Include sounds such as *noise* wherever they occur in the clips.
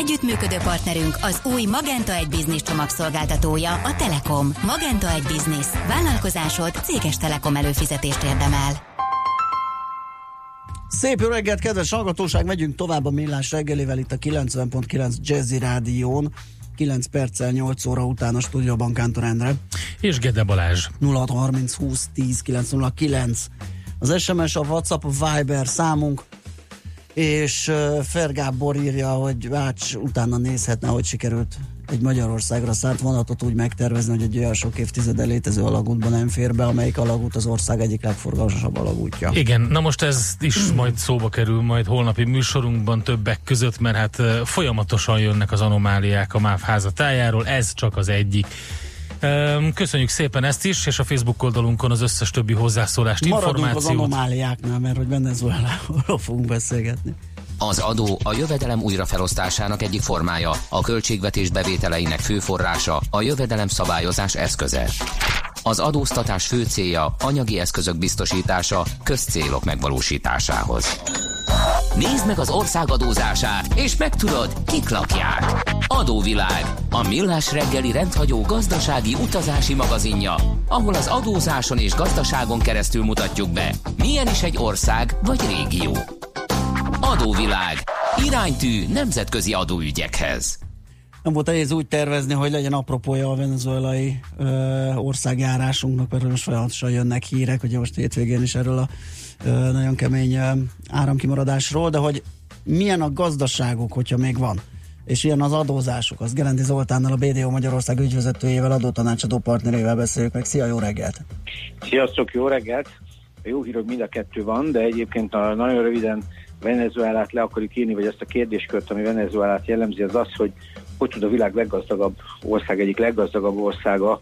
Együttműködő partnerünk az új Magenta egy Business csomagszolgáltatója, a Telekom. Magenta egy Business. Vállalkozásod céges Telekom előfizetést érdemel. Szép jó reggelt, kedves hallgatóság! Megyünk tovább a millás reggelével itt a 90.9 Jazzy Rádión. 9 perccel 8 óra után a stúdióban Kántor Endre. És Gede Balázs. 0630 20 10 909. Az SMS, a WhatsApp, a Viber számunk, és uh, Fergábor írja, hogy Vács utána nézhetne, hogy sikerült egy Magyarországra szállt vonatot úgy megtervezni, hogy egy olyan sok évtizede létező alagútban nem fér be, amelyik alagút az ország egyik legforgalmasabb alagútja. Igen, na most ez is majd szóba kerül majd holnapi műsorunkban többek között, mert hát folyamatosan jönnek az anomáliák a MÁV házatájáról, ez csak az egyik. Köszönjük szépen ezt is, és a Facebook oldalunkon az összes többi hozzászólást, Maradunk információt. az anomáliáknál, mert hogy Venezueláról fogunk beszélgetni. Az adó a jövedelem újrafelosztásának egyik formája, a költségvetés bevételeinek fő forrása, a jövedelem szabályozás eszköze. Az adóztatás fő célja anyagi eszközök biztosítása közcélok megvalósításához. Nézd meg az ország adózását, és megtudod, kik lakják. Adóvilág, a millás reggeli rendhagyó gazdasági utazási magazinja, ahol az adózáson és gazdaságon keresztül mutatjuk be, milyen is egy ország vagy régió. Adóvilág. Iránytű nemzetközi adóügyekhez. Nem volt nehéz úgy tervezni, hogy legyen apropója a venezuelai ö, országjárásunknak, mert most folyamatosan jönnek hírek, ugye most hétvégén is erről a nagyon kemény áramkimaradásról, de hogy milyen a gazdaságuk, hogyha még van, és ilyen az adózásuk, az Gerendi Zoltánnal, a BDO Magyarország ügyvezetőjével, adótanácsadó partnerével beszéljük meg. Szia, jó reggelt! Sziasztok, jó reggelt! Jó hír, hogy mind a kettő van, de egyébként a, nagyon röviden Venezuelát le akarjuk írni, vagy ezt a kérdéskört, ami Venezuelát jellemzi, az az, hogy hogy tud a világ leggazdagabb ország, egyik leggazdagabb országa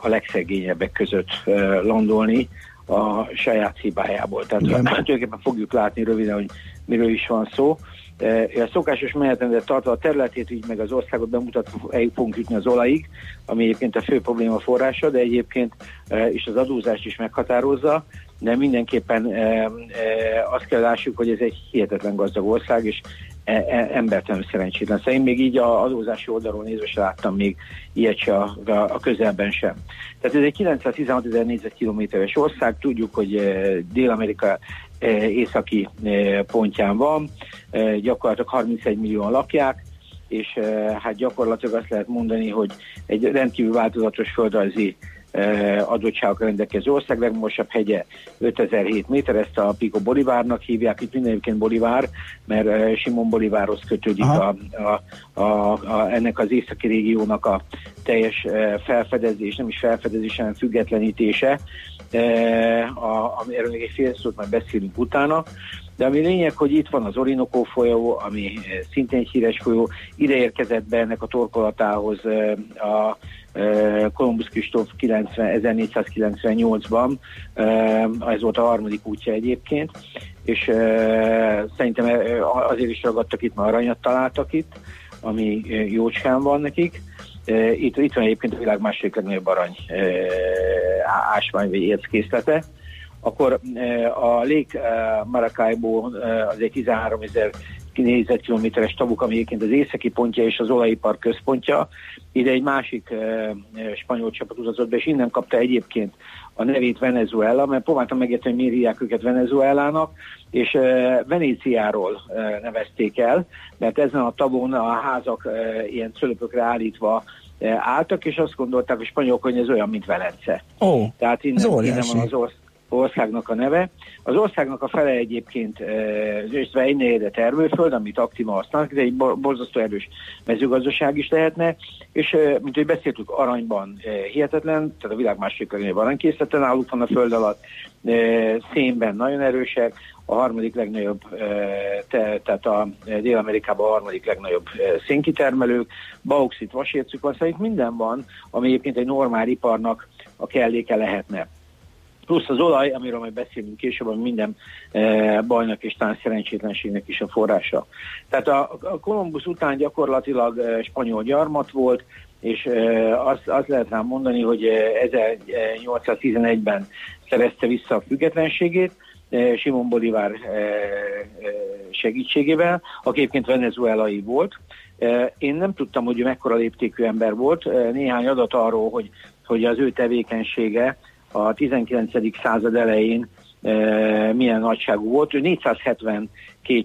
a legszegényebbek között landolni a saját hibájából. Tehát tulajdonképpen fogjuk látni röviden, hogy miről is van szó. A szokásos menetrendet tartva a területét, így meg az országot bemutatva fogunk jutni az olajig, ami egyébként a fő probléma forrása, de egyébként is az adózást is meghatározza, de mindenképpen e, e, azt kell lássuk, hogy ez egy hihetetlen gazdag ország, és e, e, embertelenül szerencsétlen. Szóval én még így a adózási oldalról nézve se láttam még ilyet se a, a, a közelben sem. Tehát ez egy 916 ezer négyzetkilométeres ország, tudjuk, hogy e, Dél-Amerika e, északi e, pontján van, e, gyakorlatilag 31 millióan lakják, és e, hát gyakorlatilag azt lehet mondani, hogy egy rendkívül változatos földrajzi adottságok rendelkező ország, legmagasabb hegye 5007 méter, ezt a Pico Bolivárnak hívják, itt mindenként Bolivár, mert Simon Bolivárhoz kötődik a, a, a, a, ennek az északi régiónak a teljes felfedezés, nem is felfedezés, hanem függetlenítése, a, erről még egy fél szót majd beszélünk utána, de ami lényeg, hogy itt van az Orinoco folyó, ami szintén egy híres folyó, ide érkezett be ennek a torkolatához a Kolumbusz Kristóf 1498-ban, ez volt a harmadik útja egyébként, és szerintem azért is ragadtak itt, mert aranyat találtak itt, ami jócskán van nekik. Itt, itt van egyébként a világ második legnagyobb arany ásvány vagy érckészlete. Akkor a Lake Maracaibo az egy 13 ezer négyzetkilométeres tavuk, ami egyébként az északi pontja és az olajipar központja. Ide egy másik e, spanyol csapat utazott be, és innen kapta egyébként a nevét Venezuela, mert próbáltam megérteni, hogy miért hívják őket Venezuelának, és e, Venéciáról e, nevezték el, mert ezen a tavon a házak e, ilyen cölöpökre állítva e, álltak, és azt gondolták a spanyolok, hogy ez olyan, mint Velence. Ó, Tehát innen, innen van az ország országnak a neve. Az országnak a fele egyébként egy termőföld, amit aktívan használnak, ez egy borzasztó erős mezőgazdaság is lehetne, és mint hogy beszéltük, aranyban hihetetlen, tehát a világ második legnagyobb aranykészleten náluk van a föld alatt, szénben nagyon erősek, a harmadik legnagyobb, tehát a Dél-Amerikában a harmadik legnagyobb szénkitermelők, bauxit, vasércük van, itt minden van, ami egyébként egy normál iparnak a kelléke lehetne. Plusz az olaj, amiről majd beszélünk később, ami minden e, bajnak és talán szerencsétlenségnek is a forrása. Tehát a, a Kolumbusz után gyakorlatilag e, spanyol gyarmat volt, és e, azt, azt lehet rám mondani, hogy 1811-ben szerezte vissza a függetlenségét, Simon Bolívar segítségével, aki egyébként venezuelai volt. Én nem tudtam, hogy ő mekkora léptékű ember volt. Néhány adat arról, hogy, hogy az ő tevékenysége a 19. század elején e, milyen nagyságú volt. Ő 472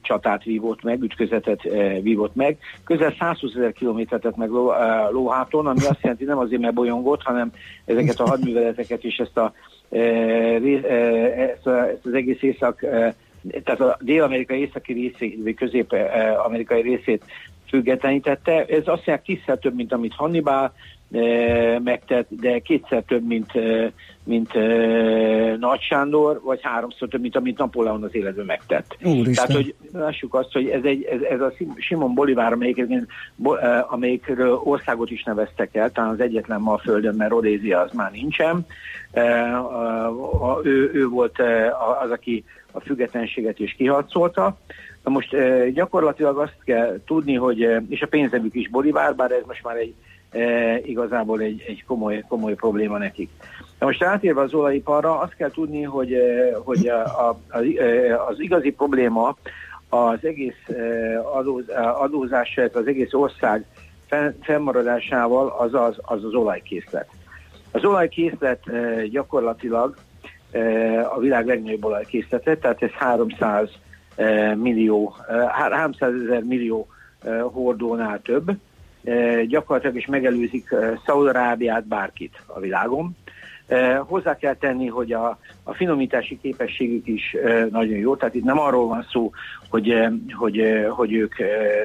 csatát vívott meg, ütközetet e, vívott meg, közel 120 ezer kilométert meg ló, e, lóháton, ami azt jelenti nem azért, mert bolyongott, hanem ezeket a hadműveleteket és ezt, a, ezt, a, ezt az egész észak, tehát a dél-amerikai északi részét, vagy közép-amerikai részét függetlenítette. Ez azt jelenti tízszer több, mint amit Hannibal megtett, de kétszer több, mint, mint Nagy Sándor, vagy háromszor több, mint amit Napóleon az életben megtett. Úristen. Tehát, hogy lássuk azt, hogy ez, egy, ez, ez a Simon Bolivár, amelyik, amelyikről országot is neveztek el, talán az egyetlen ma a Földön, mert Rodézia az már nincsen. Ő, ő volt az, aki a függetlenséget is kiharcolta. Na most gyakorlatilag azt kell tudni, hogy, és a pénzemük is Bolivár, bár ez most már egy igazából egy, egy komoly, komoly probléma nekik. Na most átérve az olajiparra, azt kell tudni, hogy, hogy a, a, e, az igazi probléma az egész adóz, adózás, az egész ország fennmaradásával az az, az, az olajkészlet. Az olajkészlet gyakorlatilag a világ legnagyobb olajkészlete, tehát ez 300 millió, 300 ezer millió hordónál több, gyakorlatilag is megelőzik Szaudarábiát, bárkit a világon. Hozzá kell tenni, hogy a, a finomítási képességük is nagyon jó, tehát itt nem arról van szó, hogy, hogy, hogy ők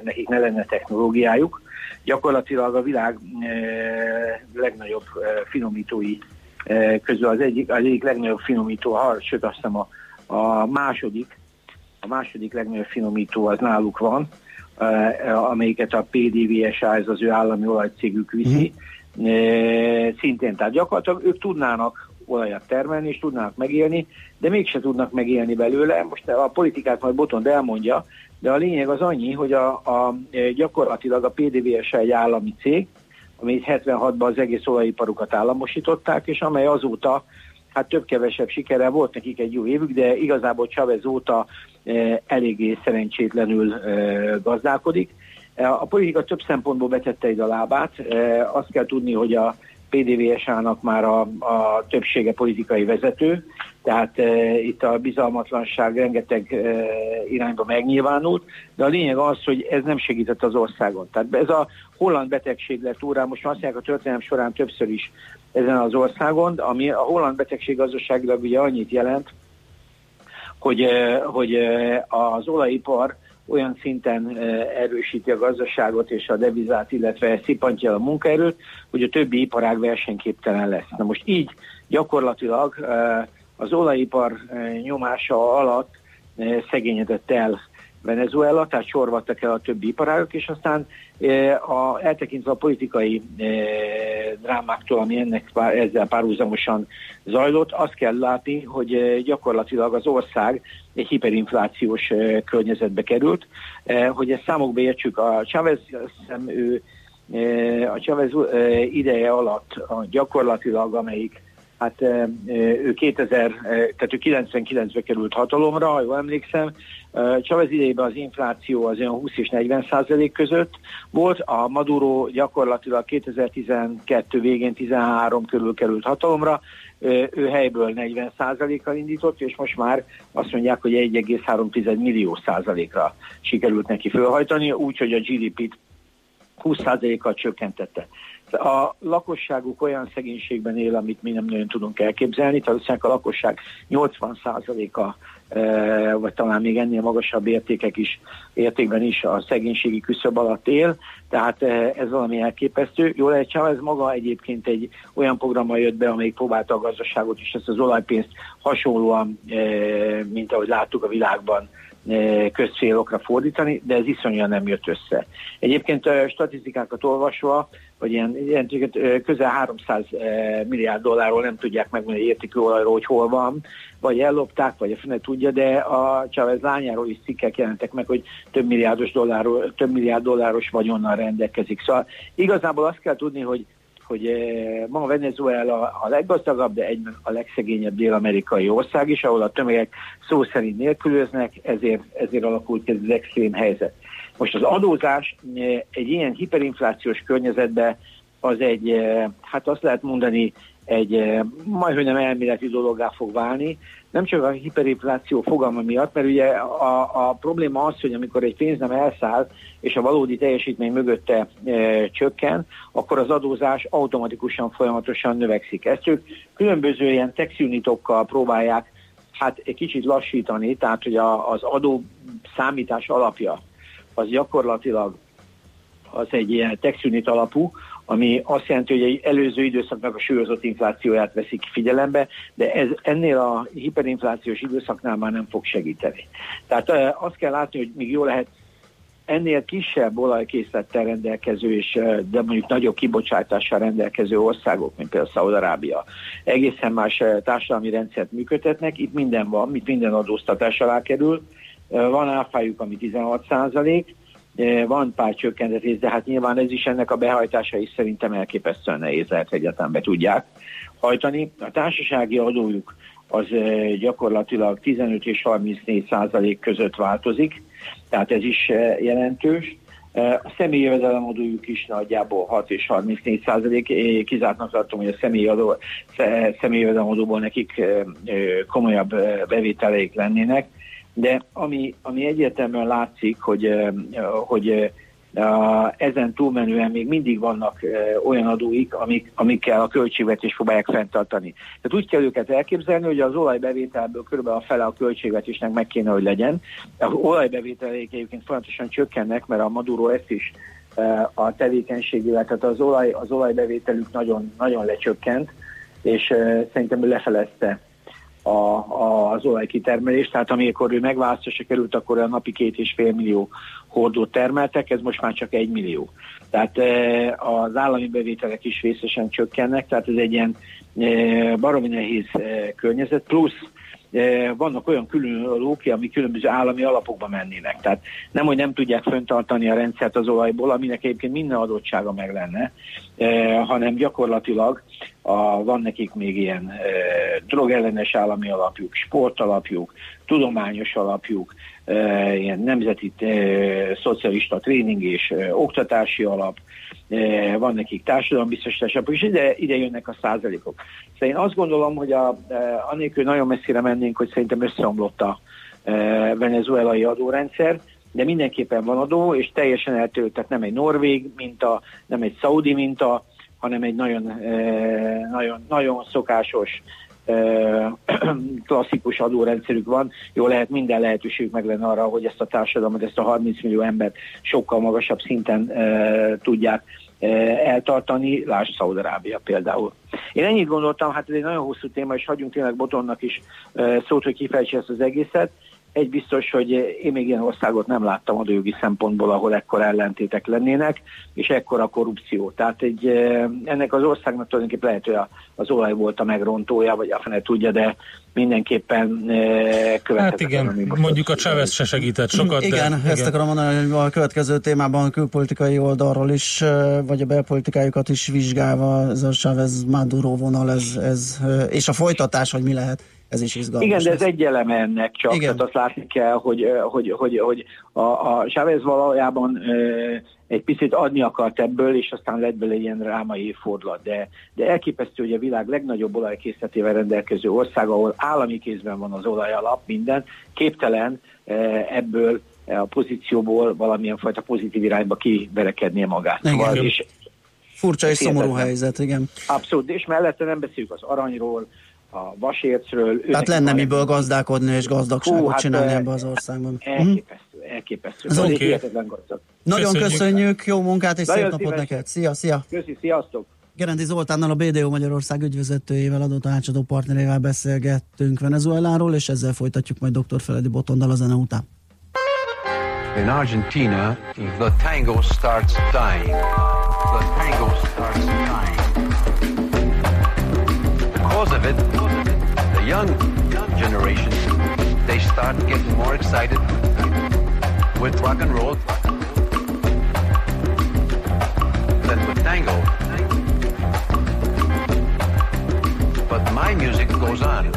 nekik ne lenne technológiájuk. Gyakorlatilag a világ legnagyobb finomítói közül az egyik, az egyik legnagyobb finomító, sőt azt hiszem a, a második, a második legnagyobb finomító az náluk van, Eh, amelyiket a PDVSA, ez az ő állami olajcégük viszi, mm-hmm. szintén, tehát gyakorlatilag ők tudnának olajat termelni, és tudnának megélni, de mégse tudnak megélni belőle. Most a politikát majd Botond elmondja, de a lényeg az annyi, hogy a, a, gyakorlatilag a PDVSA egy állami cég, amely 76-ban az egész olajiparukat államosították, és amely azóta hát több-kevesebb sikere volt nekik egy jó évük, de igazából Chavez óta e, eléggé szerencsétlenül gazdálkodik. A politika több szempontból betette ide a lábát. Azt kell tudni, hogy a PDVSA-nak már a, a többsége politikai vezető, tehát e, itt a bizalmatlanság rengeteg e, irányba megnyilvánult, de a lényeg az, hogy ez nem segített az országon. Tehát ez a holland betegség lett úrá, most azt mondják a történelem során többször is ezen az országon, ami a holland betegség gazdaságilag ugye annyit jelent, hogy, hogy az olajipar olyan szinten erősíti a gazdaságot és a devizát, illetve szipantja a munkaerőt, hogy a többi iparág versenyképtelen lesz. Na most így gyakorlatilag az olajipar nyomása alatt szegényedett el Venezuela, tehát sorvadtak el a többi iparágok, és aztán a, eltekintve a politikai e, drámáktól, ami ennek pár, ezzel párhuzamosan zajlott, azt kell látni, hogy gyakorlatilag az ország egy hiperinflációs e, környezetbe került. E, hogy ezt számokba értsük, a Chávez, hiszem, ő, a Chávez ideje alatt gyakorlatilag, amelyik hát ő 2000, tehát ő 99-be került hatalomra, ha jól emlékszem, Chavez idejében az infláció az olyan 20 és 40 százalék között volt, a Maduro gyakorlatilag 2012 végén 13 körül került hatalomra, ő helyből 40 százalékkal indított, és most már azt mondják, hogy 1,3 millió százalékra sikerült neki fölhajtani, úgyhogy a GDP-t 20 százalékkal csökkentette. A lakosságuk olyan szegénységben él, amit mi nem nagyon tudunk elképzelni, tehát a lakosság 80%-a e, vagy talán még ennél magasabb értékek is, értékben is a szegénységi küszöb alatt él, tehát ez valami elképesztő. Jó lehet, ez maga egyébként egy olyan programmal jött be, amelyik próbálta a gazdaságot és ezt az olajpénzt hasonlóan, mint ahogy láttuk a világban, közfélokra fordítani, de ez iszonyúan nem jött össze. Egyébként statisztikákat olvasva, hogy ilyen, ilyen közel 300 milliárd dollárról nem tudják megmondani értékű olajról, hogy hol van, vagy ellopták, vagy a fene tudja, de a Chávez lányáról is cikkek jelentek meg, hogy több milliárdos dollárról, több milliárd dolláros vagyonnal rendelkezik. Szóval igazából azt kell tudni, hogy hogy eh, ma Venezuela a leggazdagabb, de egyben a legszegényebb dél-amerikai ország is, ahol a tömegek szó szerint nélkülöznek, ezért, ezért alakult ez az extrém helyzet. Most az adózás eh, egy ilyen hiperinflációs környezetben az egy, eh, hát azt lehet mondani, egy majdhogy nem elméleti dologgá fog válni, nem csak a hiperinfláció fogalma miatt, mert ugye a, a probléma az, hogy amikor egy pénz nem elszáll, és a valódi teljesítmény mögötte e, csökken, akkor az adózás automatikusan folyamatosan növekszik. Ezt ők különböző ilyen tax unitokkal próbálják hát egy kicsit lassítani, tehát hogy a, az adó számítás alapja az gyakorlatilag az egy ilyen tax unit alapú, ami azt jelenti, hogy egy előző időszaknak a súlyozott inflációját veszik figyelembe, de ez ennél a hiperinflációs időszaknál már nem fog segíteni. Tehát azt kell látni, hogy még jó lehet ennél kisebb olajkészlettel rendelkező és de mondjuk nagyobb kibocsátással rendelkező országok, mint például Szaudarábia, egészen más társadalmi rendszert működtetnek, itt minden van, itt minden adóztatás alá kerül, van áfájuk, ami 16 százalék, van pár csökkentetés, de hát nyilván ez is ennek a behajtása is szerintem elképesztően nehéz lehet egyáltalán tudják hajtani. A társasági adójuk az gyakorlatilag 15 és 34 százalék között változik, tehát ez is jelentős. A személyi jövedelemadójuk is nagyjából 6 és 34 százalék. Kizártnak tartom, hogy a személyi, adó, személyi jövedelemadóból nekik komolyabb bevételeik lennének de ami, ami egyértelműen látszik, hogy, hogy ezen túlmenően még mindig vannak olyan adóik, amik, amikkel a költségvetés próbálják fenntartani. Tehát úgy kell őket elképzelni, hogy az olajbevételből körülbelül a fele a költségvetésnek meg kéne, hogy legyen. Az olajbevételék egyébként folyamatosan csökkennek, mert a Maduro ezt is a tevékenységével, tehát az, olaj, az olajbevételük nagyon, nagyon lecsökkent, és szerintem lefelezte a, a, az olajkitermelés, tehát amikor ő megválasztásra került, akkor a napi két és fél millió hordót termeltek, ez most már csak egy millió. Tehát e, az állami bevételek is vészesen csökkennek, tehát ez egy ilyen e, baromi nehéz e, környezet, plusz vannak olyan különölők, ami különböző állami alapokba mennének. Tehát nem, hogy nem tudják föntartani a rendszert az olajból, aminek egyébként minden adottsága meg lenne, hanem gyakorlatilag a, van nekik még ilyen e, drogellenes állami alapjuk, sportalapjuk, tudományos alapjuk, ilyen nemzeti szocialista tréning és oktatási alap, van nekik társadalombiztosítás és ide, ide jönnek a százalékok. Szóval én azt gondolom, hogy a, anélkül nagyon messzire mennénk, hogy szerintem összeomlott a venezuelai adórendszer, de mindenképpen van adó, és teljesen eltölt, tehát nem egy norvég minta, nem egy szaudi minta, hanem egy nagyon, nagyon, nagyon szokásos *clears throat* klasszikus adórendszerük van, jó lehet minden lehetőség meg lenne arra, hogy ezt a társadalmat, ezt a 30 millió embert sokkal magasabb szinten e, tudják e, eltartani, lásd Szaudarábia például. Én ennyit gondoltam, hát ez egy nagyon hosszú téma, és hagyjunk tényleg Botonnak is e, szót, hogy kifejtse ezt az egészet. Egy biztos, hogy én még ilyen országot nem láttam adójogi szempontból, ahol ekkor ellentétek lennének, és ekkora korrupció. Tehát egy, eh, ennek az országnak tulajdonképpen lehet, hogy az olaj volt a megrontója, vagy a fene tudja, de mindenképpen eh, következik. Hát igen, mondjuk a Chávez se segített sokat. Igen, de, ezt igen. akarom mondani, hogy a következő témában a külpolitikai oldalról is, eh, vagy a belpolitikájukat is vizsgálva, ez a Chávez Maduro vonal, ez, ez, és a folytatás, hogy mi lehet ez is izgalmas. Igen, de ez egy eleme ennek csak, Igen. tehát azt látni kell, hogy, hogy, hogy, hogy a, a Chávez valójában egy picit adni akart ebből, és aztán lett bele ilyen rámai fordulat. De, de elképesztő, hogy a világ legnagyobb olajkészletével rendelkező ország, ahol állami kézben van az olaj alap, minden, képtelen ebből a pozícióból valamilyen fajta pozitív irányba kiverekednie magát. Szóval, és Furcsa és szomorú helyzet, igen. Abszolút, és mellette nem beszéljük az aranyról, a vasércről. Tehát lenne miből gazdálkodni és gazdagságot Hú, hát csinálni ebbe az országban. Elképesztő, elképesztő. Ez okay. hihetetlen gazdag. Nagyon köszönjük, köszönjük jó munkát és Nagyon szép napot neked. Szia, szia. Köszi, sziasztok. Gerendi Zoltánnal a BDO Magyarország ügyvezetőjével, adó tanácsadó partnerével beszélgettünk Venezueláról, és ezzel folytatjuk majd dr. Feledi Botondal a zene után. In Argentina, the tango starts dying. The tango starts dying. Young generation, they start getting more excited with rock and roll than with tango. But my music goes on.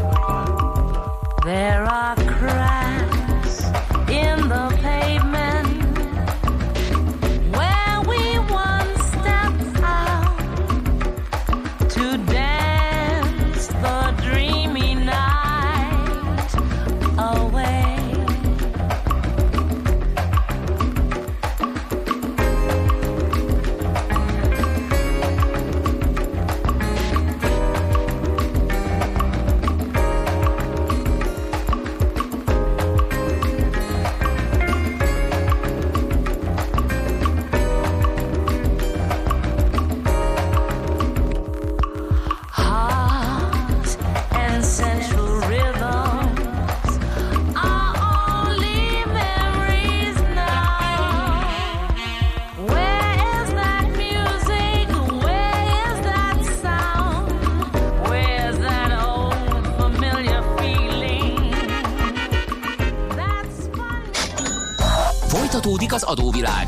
There are cracks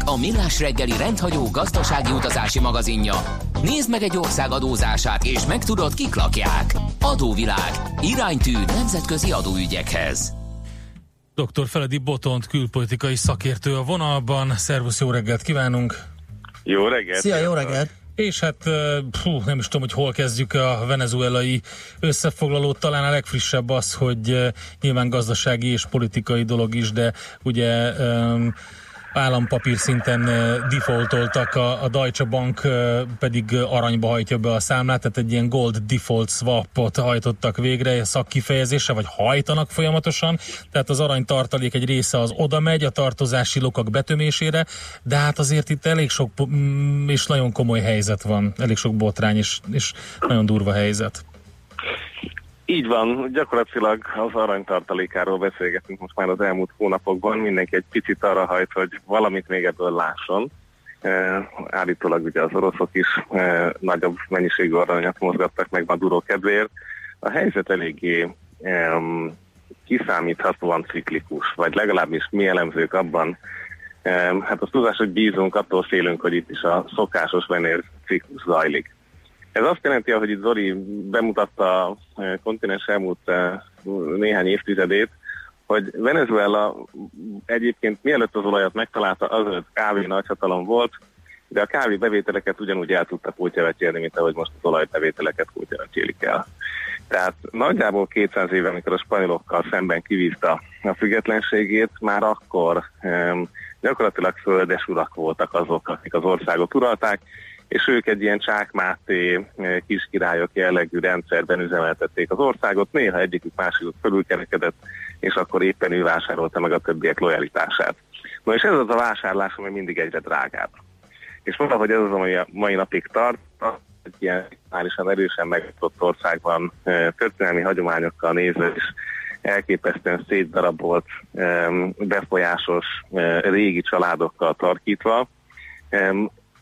a millás reggeli rendhagyó gazdasági utazási magazinja. Nézd meg egy ország adózását, és megtudod, kik lakják. Adóvilág. Iránytű nemzetközi adóügyekhez. Dr. Feledi Botont külpolitikai szakértő a vonalban. Szervusz, jó reggelt kívánunk! Jó reggelt! Szia, jó reggelt! És hát pfú, nem is tudom, hogy hol kezdjük a venezuelai összefoglalót. Talán a legfrissebb az, hogy nyilván gazdasági és politikai dolog is, de ugye um, állampapír szinten defaultoltak, a, Deutsche Bank pedig aranyba hajtja be a számlát, tehát egy ilyen gold default swapot hajtottak végre, szakkifejezése, vagy hajtanak folyamatosan, tehát az aranytartalék egy része az oda megy a tartozási lokak betömésére, de hát azért itt elég sok mm, és nagyon komoly helyzet van, elég sok botrány és, és nagyon durva helyzet. Így van, gyakorlatilag az aranytartalékáról beszélgetünk most már az elmúlt hónapokban. Mindenki egy picit arra hajt, hogy valamit még ebből lásson. E, állítólag ugye az oroszok is e, nagyobb mennyiségű aranyat mozgattak meg Maduro kedvéért. A helyzet eléggé e, kiszámíthatóan ciklikus, vagy legalábbis mi elemzők abban, e, hát az tudás, hogy bízunk, attól félünk, hogy itt is a szokásos venér ciklus zajlik. Ez azt jelenti, hogy itt Zoli bemutatta a kontinens elmúlt néhány évtizedét, hogy Venezuela egyébként mielőtt az olajat megtalálta, az kávé nagyhatalom volt, de a kávé bevételeket ugyanúgy el tudta kótyavetélni, mint ahogy most az olajbevételeket kótyavetélik el. Tehát nagyjából 200 éve, amikor a spanyolokkal szemben kivívta a függetlenségét, már akkor um, gyakorlatilag földes urak voltak azok, akik az országot uralták, és ők egy ilyen csákmáté kiskirályok jellegű rendszerben üzemeltették az országot, néha egyikük másikuk fölülkerekedett, és akkor éppen ő vásárolta meg a többiek lojalitását. Na és ez az a vásárlás, ami mindig egyre drágább. És valahogy ez az, ami a mai napig tart, egy ilyen reálisan erősen megosztott országban történelmi hagyományokkal nézve is elképesztően szétdarabolt, befolyásos régi családokkal tarkítva,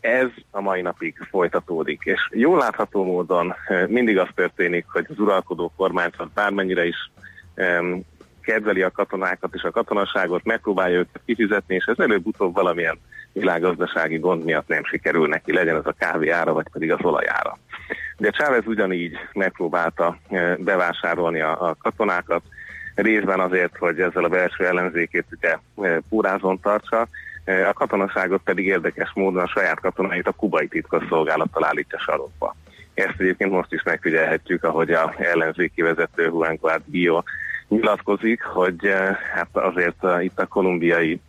ez a mai napig folytatódik, és jól látható módon mindig az történik, hogy az uralkodó kormányzat bármennyire is um, kedveli a katonákat és a katonaságot, megpróbálja őket kifizetni, és ez előbb-utóbb valamilyen világgazdasági gond miatt nem sikerül neki, legyen az a kávé ára, vagy pedig az olajára. De Chávez ugyanígy megpróbálta bevásárolni a, a katonákat, részben azért, hogy ezzel a belső ellenzékét ugye púrázon tartsa, a katonaságot pedig érdekes módon a saját katonáit a kubai titkosszolgálattal állítja sarokba. Ezt egyébként most is megfigyelhetjük, ahogy a ellenzéki vezető Juan Guardio nyilatkozik, hogy hát azért itt a kolumbiai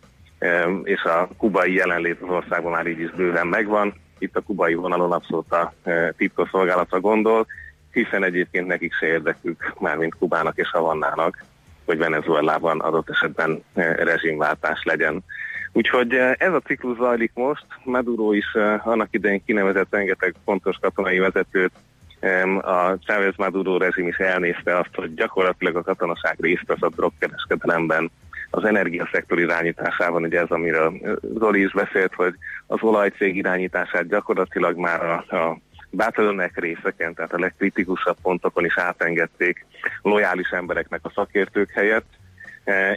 és a kubai jelenlét az országban már így is bőven megvan. Itt a kubai vonalon abszolút a titkosszolgálatra gondol, hiszen egyébként nekik se érdekük, mármint Kubának és Havannának, hogy Venezuelában adott esetben rezsimváltás legyen. Úgyhogy ez a ciklus zajlik most, Maduro is annak idején kinevezett rengeteg fontos katonai vezetőt, a Chávez Maduro rezsim is elnézte azt, hogy gyakorlatilag a katonaság részt vesz a drogkereskedelemben, az energiaszektor irányításában, ugye ez, amiről Zoli is beszélt, hogy az olajcég irányítását gyakorlatilag már a, a bátladonek részeken, tehát a legkritikusabb pontokon is átengedték lojális embereknek a szakértők helyett,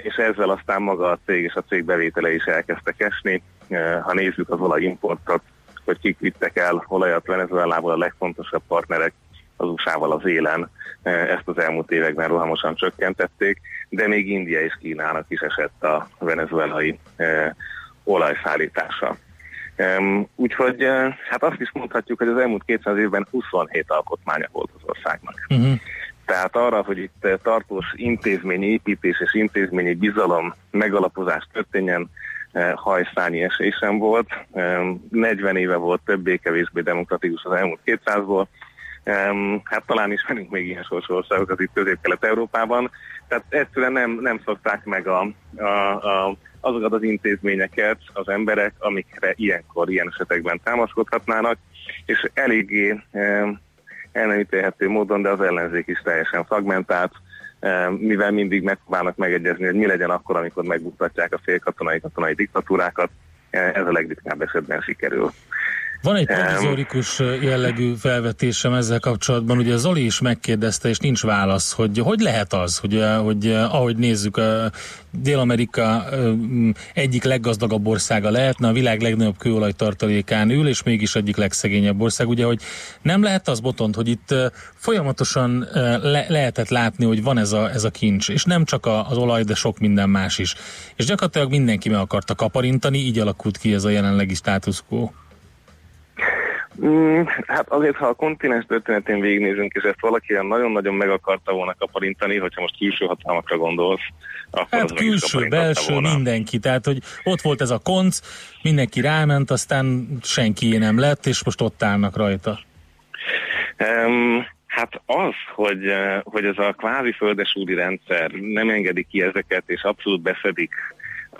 és ezzel aztán maga a cég és a cég bevétele is elkezdtek esni. E, Ha nézzük az olajimportot, hogy kik vittek el olajat Venezuelából, a legfontosabb partnerek az USA-val az élen, e, ezt az elmúlt években rohamosan csökkentették, de még India és Kínának is esett a venezuelai e, olajszállítása. Úgyhogy hát azt is mondhatjuk, hogy az elmúlt 200 évben 27 alkotmánya volt az országnak. Uh-huh. Tehát arra, hogy itt tartós intézményi építés és intézményi bizalom megalapozás történjen, uh, hajszányi esély sem volt. Um, 40 éve volt többé-kevésbé demokratikus az elmúlt 200-ból. Um, hát talán ismerünk még ilyen sorsú országokat itt Közép-Kelet-Európában. Tehát egyszerűen nem, nem szokták meg a, a, a azokat az intézményeket az emberek, amikre ilyenkor, ilyen esetekben támaszkodhatnának, és eléggé eh, el nem ítélhető módon, de az ellenzék is teljesen fragmentált, eh, mivel mindig megpróbálnak megegyezni, hogy mi legyen akkor, amikor megbuktatják a félkatonai katonai diktatúrákat, eh, ez a legritkább esetben sikerül. Van egy provizorikus jellegű felvetésem ezzel kapcsolatban, ugye Zoli is megkérdezte, és nincs válasz, hogy hogy lehet az, hogy, hogy ahogy nézzük, a Dél-Amerika egyik leggazdagabb országa lehetne, a világ legnagyobb kőolajtartalékán ül, és mégis egyik legszegényebb ország. Ugye, hogy nem lehet az botont, hogy itt folyamatosan le- lehetett látni, hogy van ez a, ez a kincs, és nem csak az olaj, de sok minden más is. És gyakorlatilag mindenki meg akarta kaparintani, így alakult ki ez a jelenlegi status quo. Mm, hát azért, ha a kontinens történetén végignézünk, és ezt valaki ilyen nagyon-nagyon meg akarta volna kaparintani, hogyha most külső hatalmakra gondolsz, akkor Hát az külső, belső, volna. mindenki. Tehát, hogy ott volt ez a konc, mindenki ráment, aztán senki nem lett, és most ott állnak rajta. Um, hát az, hogy, eh, hogy ez a kvázi földesúri rendszer nem engedi ki ezeket, és abszolút beszedik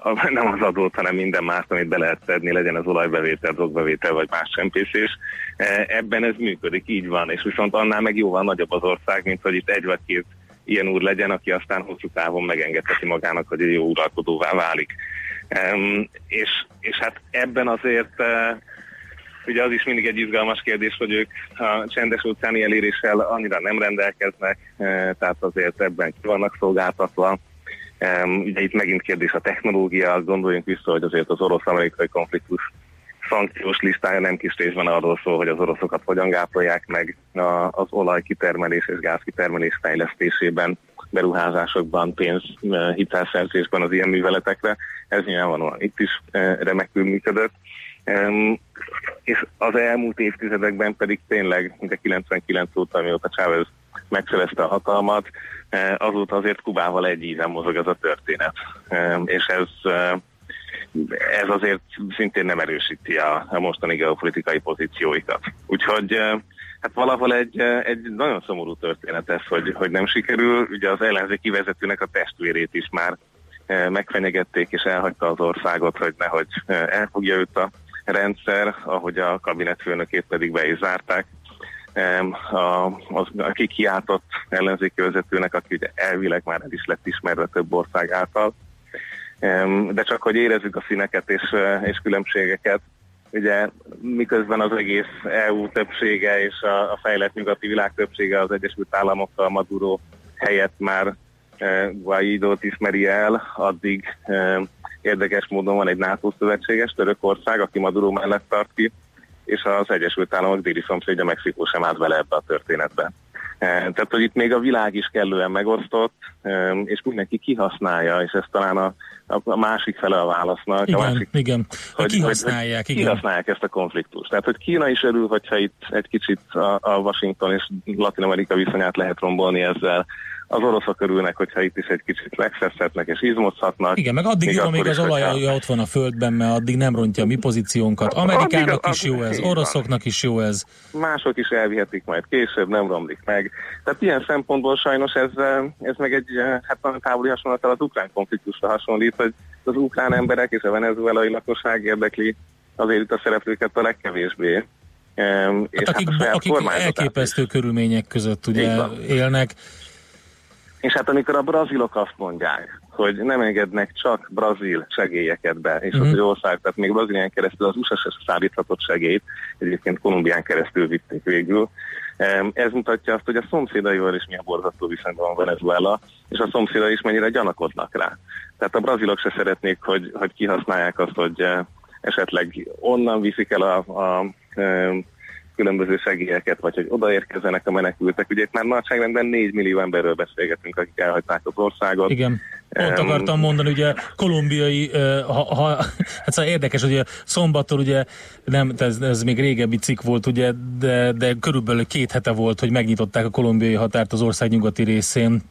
a- *laughs* nem az adót, hanem minden más, amit be lehet szedni, legyen az olajbevétel, drogbevétel vagy más csempészés. Eh, Ebben ez működik, így van, és viszont annál meg jóval nagyobb az ország, mint hogy itt egy vagy két ilyen úr legyen, aki aztán hosszú távon megengedheti magának, hogy egy jó uralkodóvá válik. És, és hát ebben azért uh, ugye az is mindig egy izgalmas kérdés, hogy ők a csendes óceáni eléréssel annyira nem rendelkeznek, uh, tehát azért ebben ki vannak szolgáltatva. Um, ugye itt megint kérdés a technológia, gondoljunk vissza, hogy azért az orosz-amerikai konfliktus szankciós listája nem kis részben arról szól, hogy az oroszokat hogyan gápolják meg az olajkitermelés és gázkitermelés fejlesztésében, beruházásokban, pénz, eh, hitelszerzésben az ilyen műveletekre. Ez nyilvánvalóan itt is eh, remekül működött. És az elmúlt évtizedekben pedig tényleg, mint a 99 óta, amióta Chávez megszerezte a hatalmat, azóta azért Kubával egy ízen mozog ez a történet. És ez eh, ez azért szintén nem erősíti a, a mostani geopolitikai pozícióikat. Úgyhogy eh, hát valahol egy, eh, egy nagyon szomorú történet ez, hogy, hogy nem sikerül. Ugye az ellenzéki vezetőnek a testvérét is már eh, megfenyegették és elhagyta az országot, hogy nehogy eh, elfogja őt a rendszer, ahogy a kabinetfőnökét pedig be is zárták. A, az, aki kiáltott ellenzéki vezetőnek, aki ugye elvileg már el is lett ismerve több ország által, de csak hogy érezzük a színeket és, eh, és különbségeket, ugye miközben az egész EU többsége és a, a fejlett nyugati világ többsége az Egyesült Államokkal Maduro helyett már eh, Guaidót ismeri el, addig eh, érdekes módon van egy NATO szövetséges Törökország, aki Maduro mellett tart ki, és az Egyesült Államok déli szomszédja Mexikó sem állt bele ebbe a történetbe. Eh, Tehát, hogy itt még a világ is kellően megosztott, eh, és mindenki kihasználja, és ez talán a, a másik fele a válasznak. a Igen, másik, igen. Hogy kihasználják, hogy igen. kihasználják ezt a konfliktust. Tehát, hogy Kína is örül, hogyha itt egy kicsit a, a Washington és Latin Amerika viszonyát lehet rombolni ezzel. Az oroszok örülnek, hogyha itt is egy kicsit megszeszhetnek és izmozhatnak. Igen, meg addig jó, amíg az olaj ott van a földben, mert addig nem rontja a mi pozíciónkat. Amerikának Addig- is jó ez, oroszoknak is jó ez. mások is elvihetik majd később, nem romlik meg. Tehát ilyen szempontból sajnos ez, eh, ez meg egy eh, hát nagyon távoli hasonlattal az ukrán konfliktusra hasonlít, hogy az ukrán emberek és a venezuelai lakosság érdekli azért itt a szereplőket a legkevésbé. Em, És Hát akik, a saját akik elképesztő körülmények között ugye élnek. És hát amikor a brazilok azt mondják, hogy nem engednek csak brazil segélyeket be, és Mhm. az, hogy ország, tehát még Brazílián keresztül az USA se szállíthatott segélyt, egyébként Kolumbián keresztül vitték végül. Ez mutatja azt, hogy a szomszédaival is milyen borzasztó viszonyban van Venezuela, és a szomszédai is mennyire gyanakodnak rá. Tehát a brazilok se szeretnék, hogy, hogy kihasználják azt, hogy eh, esetleg onnan viszik el a, a em, különböző segélyeket, vagy hogy odaérkezzenek a menekültek. Ugye itt már nagyságrendben 4 millió emberről beszélgetünk, akik elhagyták az országot. Igen. Pont akartam mondani, ugye kolumbiai, ha, ha, hát szóval érdekes, hogy szombattól ugye, nem, ez, ez még régebbi cikk volt, ugye, de, de körülbelül két hete volt, hogy megnyitották a kolumbiai határt az ország nyugati részén.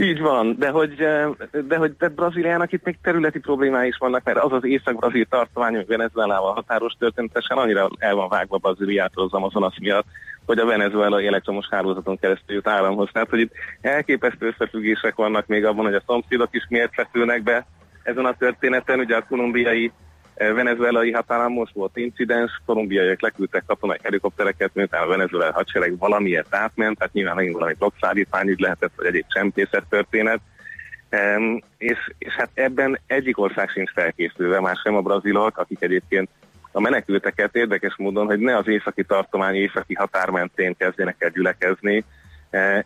Így van, de hogy, eh, de hogy de Brazíliának itt még területi problémái is vannak, mert az az észak-brazil tartomány, hogy Venezuelával határos történetesen annyira el van vágva Brazíliától az Amazonas miatt, hogy a venezuelai elektromos hálózaton keresztül jut áramhoz. Tehát, hogy itt elképesztő összefüggések vannak még abban, hogy a szomszédok is miért feszülnek be ezen a történeten. Ugye a kolumbiai venezuelai határon most volt incidens, kolumbiaiak leküldtek katonai helikoptereket, miután a venezuelai hadsereg valamiért átment, tehát nyilván megint valami blokkszállítmány ügy lehetett, vagy egyéb csempészet történet. Um, és, és hát ebben egyik ország sincs felkészülve, már sem a brazilok, akik egyébként a menekülteket érdekes módon, hogy ne az északi tartomány, északi határ mentén kezdjenek el gyülekezni,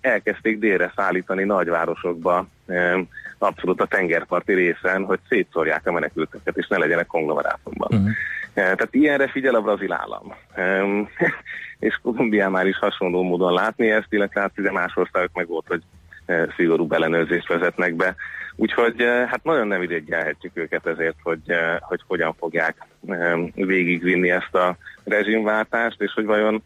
elkezdték délre szállítani nagyvárosokba, eh, abszolút a tengerparti részen, hogy szétszórják a menekülteket, és ne legyenek konglomerátumban. Uh-huh. Eh, Tehát ilyenre figyel a brazil állam. *laughs* És Kolumbián már is hasonló módon látni ezt, illetve hát más országok meg volt, hogy eh, szigorú ellenőrzést vezetnek be. Úgyhogy eh, hát nagyon nem idégyelhetjük őket ezért, hogy, eh, hogy hogyan fogják végigvinni ezt a rezsimváltást, és hogy vajon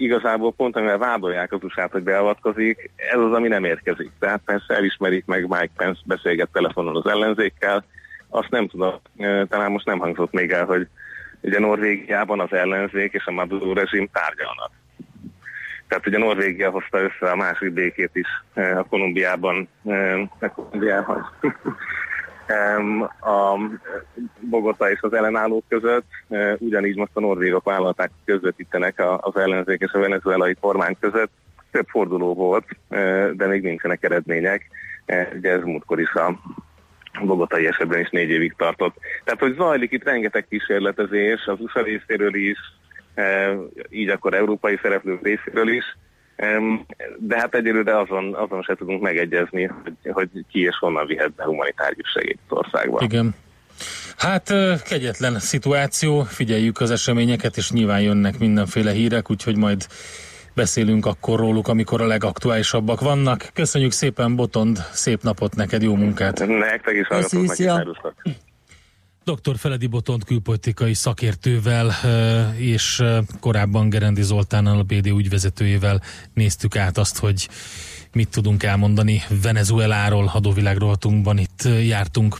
igazából pont amivel vádolják az usa hogy beavatkozik, ez az, ami nem érkezik. Tehát persze elismerik meg, Mike Pence beszélget telefonon az ellenzékkel, azt nem tudom, talán most nem hangzott még el, hogy ugye Norvégiában az ellenzék és a Maduro rezsim tárgyalnak. Tehát ugye Norvégia hozta össze a másik békét is a Kolumbiában, a Kolumbiában. *laughs* A Bogota és az ellenállók között, eh, ugyanígy most a norvégok vállalták, közvetítenek az ellenzék és a venezuelai kormány között. Több forduló volt, eh, de még nincsenek eredmények. Eh, Ugye ez múltkor is a bogotai esetben is négy évig tartott. Tehát, hogy zajlik itt rengeteg kísérletezés, az USA részéről is, így akkor európai szereplők részéről is, de hát egyelőre azon, azon se tudunk megegyezni, hogy, hogy ki és honnan vihet be humanitárius segélyt az országba. Igen. Hát kegyetlen szituáció, figyeljük az eseményeket, és nyilván jönnek mindenféle hírek, úgyhogy majd beszélünk akkor róluk, amikor a legaktuálisabbak vannak. Köszönjük szépen, Botond, szép napot neked, jó munkát! Nektek is hallgatóknak szia. is. Dr. Feledi Botont külpolitikai szakértővel és korábban Gerendi Zoltánnal, a BD ügyvezetőjével néztük át azt, hogy mit tudunk elmondani Venezueláról, adóvilágrovatunkban itt jártunk.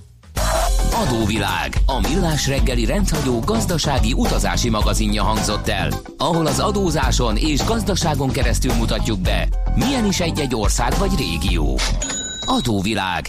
Adóvilág, a millás reggeli rendhagyó gazdasági utazási magazinja hangzott el, ahol az adózáson és gazdaságon keresztül mutatjuk be, milyen is egy-egy ország vagy régió. Adóvilág,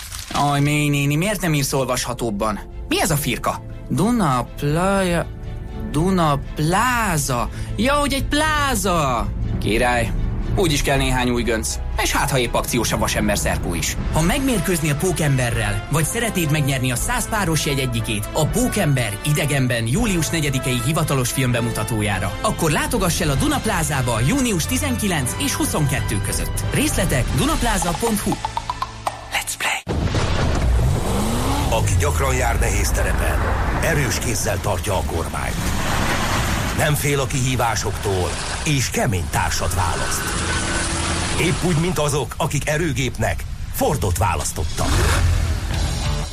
Aj, mély néni, miért nem írsz olvashatóbban? Mi ez a firka? Duna Playa... Duna Pláza. Ja, hogy egy pláza. Király, úgy is kell néhány új gönc. És hát, ha épp akciós a vasember szerkó is. Ha megmérkőzni a pókemberrel, vagy szeretnéd megnyerni a 100 páros jegy egyikét a Pókember idegenben július 4-i hivatalos filmbemutatójára, akkor látogass el a Duna Plázába június 19 és 22 között. Részletek dunapláza.hu Aki gyakran jár nehéz terepen, erős kézzel tartja a kormányt. Nem fél a kihívásoktól, és kemény társat választ. Épp úgy, mint azok, akik erőgépnek Fordot választottak.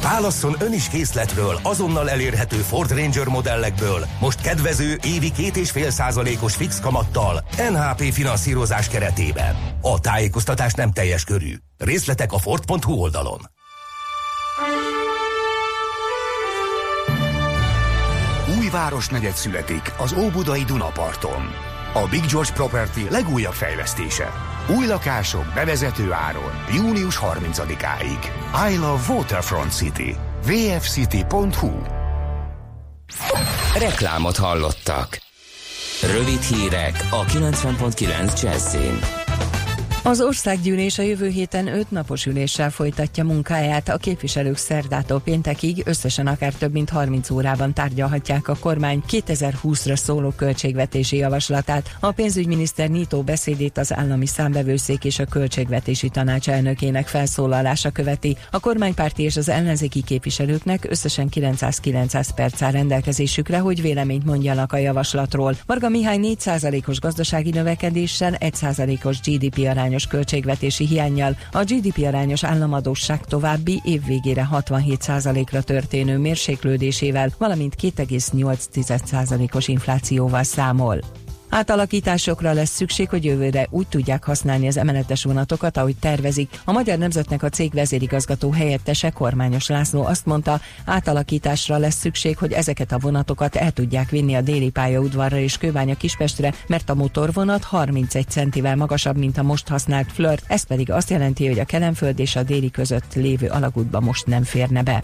Válasszon ön is készletről azonnal elérhető Ford Ranger modellekből, most kedvező évi 2,5 százalékos fix kamattal NHP finanszírozás keretében. A tájékoztatás nem teljes körű. Részletek a Ford.hu oldalon. Új városnegyed születik az Óbudai Dunaparton. A Big George Property legújabb fejlesztése. Új lakások bevezető áron június 30-áig. I love Waterfront City. vfcity.hu Reklámot hallottak. Rövid hírek a 90.9 Jazzin. Az országgyűlés a jövő héten öt napos üléssel folytatja munkáját. A képviselők szerdától péntekig összesen akár több mint 30 órában tárgyalhatják a kormány 2020-ra szóló költségvetési javaslatát. A pénzügyminiszter nyitó beszédét az állami számbevőszék és a költségvetési tanács elnökének felszólalása követi. A kormánypárti és az ellenzéki képviselőknek összesen 900-900 perc áll rendelkezésükre, hogy véleményt mondjanak a javaslatról. Marga Mihály 4%-os gazdasági növekedéssel, 1%-os GDP arányos költségvetési hiányjal, a GDP arányos államadóság további évvégére 67%-ra történő mérséklődésével, valamint 2,8%-os inflációval számol. Átalakításokra lesz szükség, hogy jövőre úgy tudják használni az emeletes vonatokat, ahogy tervezik. A Magyar Nemzetnek a cég vezérigazgató helyettese Kormányos László azt mondta, átalakításra lesz szükség, hogy ezeket a vonatokat el tudják vinni a déli pályaudvarra és Kőbánya Kispestre, mert a motorvonat 31 centivel magasabb, mint a most használt Flirt, ez pedig azt jelenti, hogy a Kelenföld és a déli között lévő alagútba most nem férne be.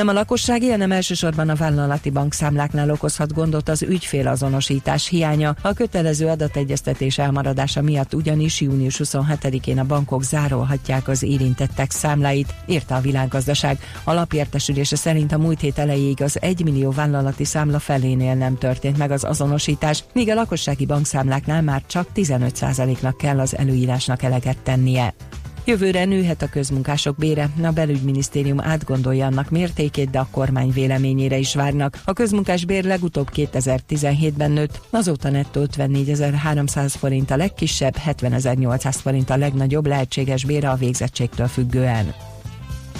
Nem a lakossági, hanem elsősorban a vállalati bankszámláknál okozhat gondot az ügyfélazonosítás hiánya. A kötelező adategyeztetés elmaradása miatt ugyanis június 27-én a bankok zárolhatják az érintettek számláit, írta a világgazdaság. A lapértesülése szerint a múlt hét elejéig az 1 millió vállalati számla felénél nem történt meg az azonosítás, míg a lakossági bankszámláknál már csak 15%-nak kell az előírásnak eleget tennie. Jövőre nőhet a közmunkások bére, a belügyminisztérium átgondolja annak mértékét, de a kormány véleményére is várnak. A közmunkás bér legutóbb 2017-ben nőtt, azóta nettó 54.300 forint a legkisebb, 70.800 forint a legnagyobb lehetséges bére a végzettségtől függően.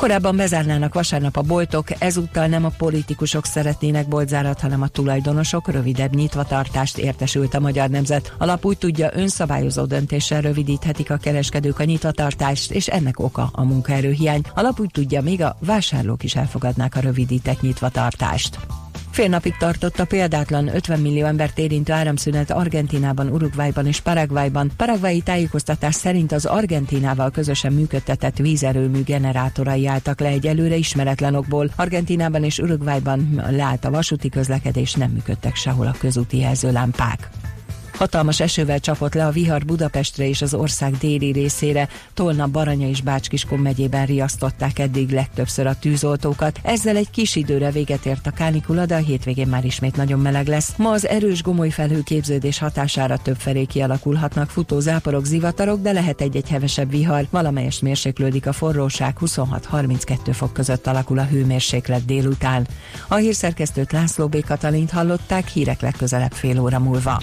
Korábban bezárnának vasárnap a boltok, ezúttal nem a politikusok szeretnének boltzárat, hanem a tulajdonosok rövidebb nyitvatartást értesült a Magyar Nemzet. Lap úgy tudja, önszabályozó döntéssel rövidíthetik a kereskedők a nyitvatartást, és ennek oka a munkaerőhiány. Lap úgy tudja, még a vásárlók is elfogadnák a rövidített nyitvatartást. Fél napig tartott a példátlan 50 millió embert érintő áramszünet Argentinában, Uruguayban és Paraguayban. Paraguayi tájékoztatás szerint az Argentinával közösen működtetett vízerőmű generátorai álltak le egy előre ismeretlen okból. Argentinában és Uruguayban leállt a vasúti közlekedés, nem működtek sehol a közúti jelzőlámpák. Hatalmas esővel csapott le a vihar Budapestre és az ország déli részére. Tolna, Baranya és Bácskiskon megyében riasztották eddig legtöbbször a tűzoltókat. Ezzel egy kis időre véget ért a kánikula, de a hétvégén már ismét nagyon meleg lesz. Ma az erős gomoly felhőképződés hatására több felé kialakulhatnak futó záporok, zivatarok, de lehet egy-egy hevesebb vihar. Valamelyest mérséklődik a forróság, 26-32 fok között alakul a hőmérséklet délután. A hírszerkesztőt László B. Katalint hallották, hírek legközelebb fél óra múlva.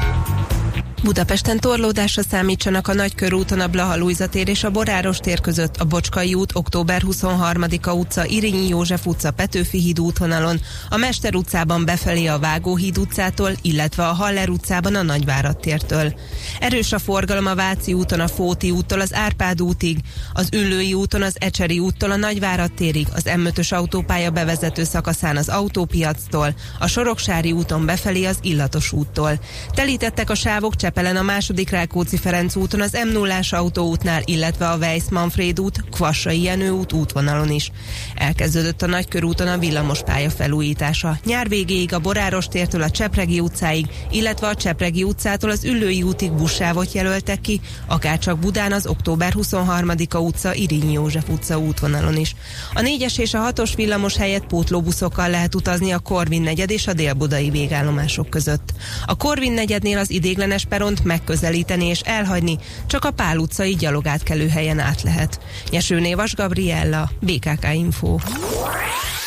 Budapesten torlódásra számítsanak a Nagykörúton a Blaha tér és a Boráros tér között, a Bocskai út, október 23-a utca, Irinyi József utca, Petőfi híd útvonalon, a Mester utcában befelé a Vágóhíd utcától, illetve a Haller utcában a Nagyvárad tértől. Erős a forgalom a Váci úton a Fóti úttól az Árpád útig, az Üllői úton az Ecseri úttól a Nagyvárad térig, az M5-ös autópálya bevezető szakaszán az autópiactól, a Soroksári úton befelé az Illatos úttól. Telítettek a sávok Csepelen a második Rákóczi Ferenc úton, az m 0 autóútnál, illetve a Weiss Manfred út, Kvassai Jenő út útvonalon is. Elkezdődött a Nagykörúton a villamos pálya felújítása. Nyár végéig a Boráros tértől a Csepregi utcáig, illetve a Csepregi utcától az Üllői útig buszsávot jelöltek ki, akárcsak Budán az október 23-a utca, Irinyi József utca útvonalon is. A 4-es és a 6-os villamos helyett pótlóbuszokkal lehet utazni a Korvin negyed és a délbudai végállomások között. A Korvin negyednél az idéglenes peront megközelíteni és elhagyni, csak a Pál utcai gyalogátkelő helyen át lehet. Nyesőné Vas Gabriella, BKK Info.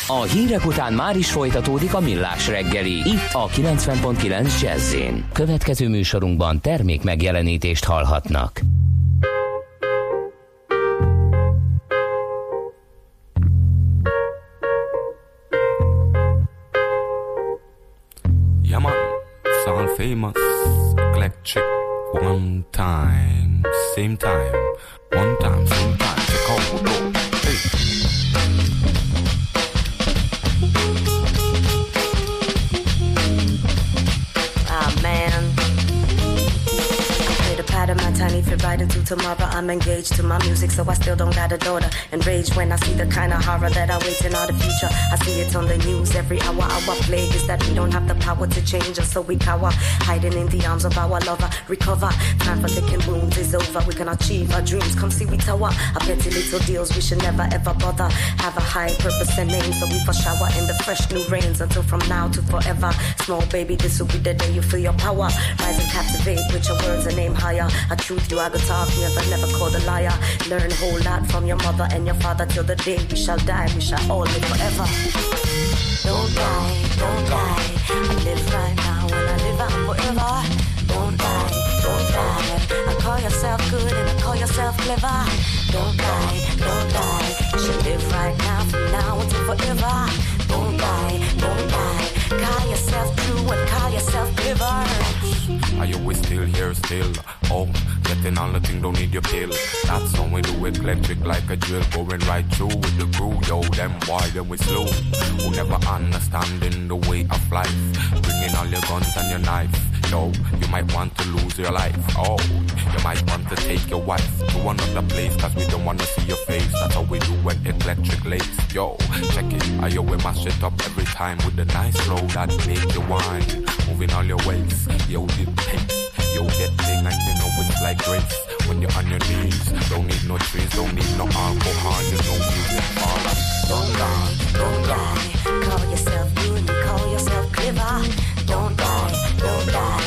A hírek után már is folytatódik a millás reggeli, itt a 90.9 jazz Következő műsorunkban termék megjelenítést hallhatnak. Yeah man, sound famous, electric, one time, same time, one time, same time. Hey. My tiny fit right into tomorrow. I'm engaged to my music, so I still don't got a daughter. Enraged when I see the kind of horror that awaits in all the future. I see it on the news every hour. Our plague is that we don't have the power to change us, so we cower, hiding in the arms of our lover. Recover, time for licking wounds is over. We can achieve our dreams. Come see we tower. Our petty little deals we should never ever bother. Have a high purpose and name, so we for shower in the fresh new rains until from now to forever. Small baby, this will be the day you feel your power. Rise and captivate with your words and aim higher. A truth you are to talk, never never called a liar. Learn whole lot from your mother and your father till the day we shall die. We shall all live forever. Don't die, don't die. I live right now and I live on forever. Don't die, don't die. I call yourself good and I call yourself clever. Don't die, don't die. You should live right now from now until forever. Don't die, don't die. Call yourself true and call yourself clever. Are you still here still? Oh, getting on the thing, don't need your pill. That's how we do it, electric like a drill, going right through with the crew. Yo, them why then we slow. Who never understanding the way of life. Bringing all your guns and your knife. Yo, you might want to lose your life. Oh, you might want to take your wife to another place, cause we don't wanna see your face. That's how we do when electric lace. Yo, check it. I yo, we mash it up every time with the nice flow that make you wine. Moving all your ways. Yo, the pace. Yo, that thing and you know it's like grace. When you're on your knees, don't need no trees, don't need no alcohol, you know music all up. Don't die, don't die. Call yourself good call yourself clever. Don't die, don't die.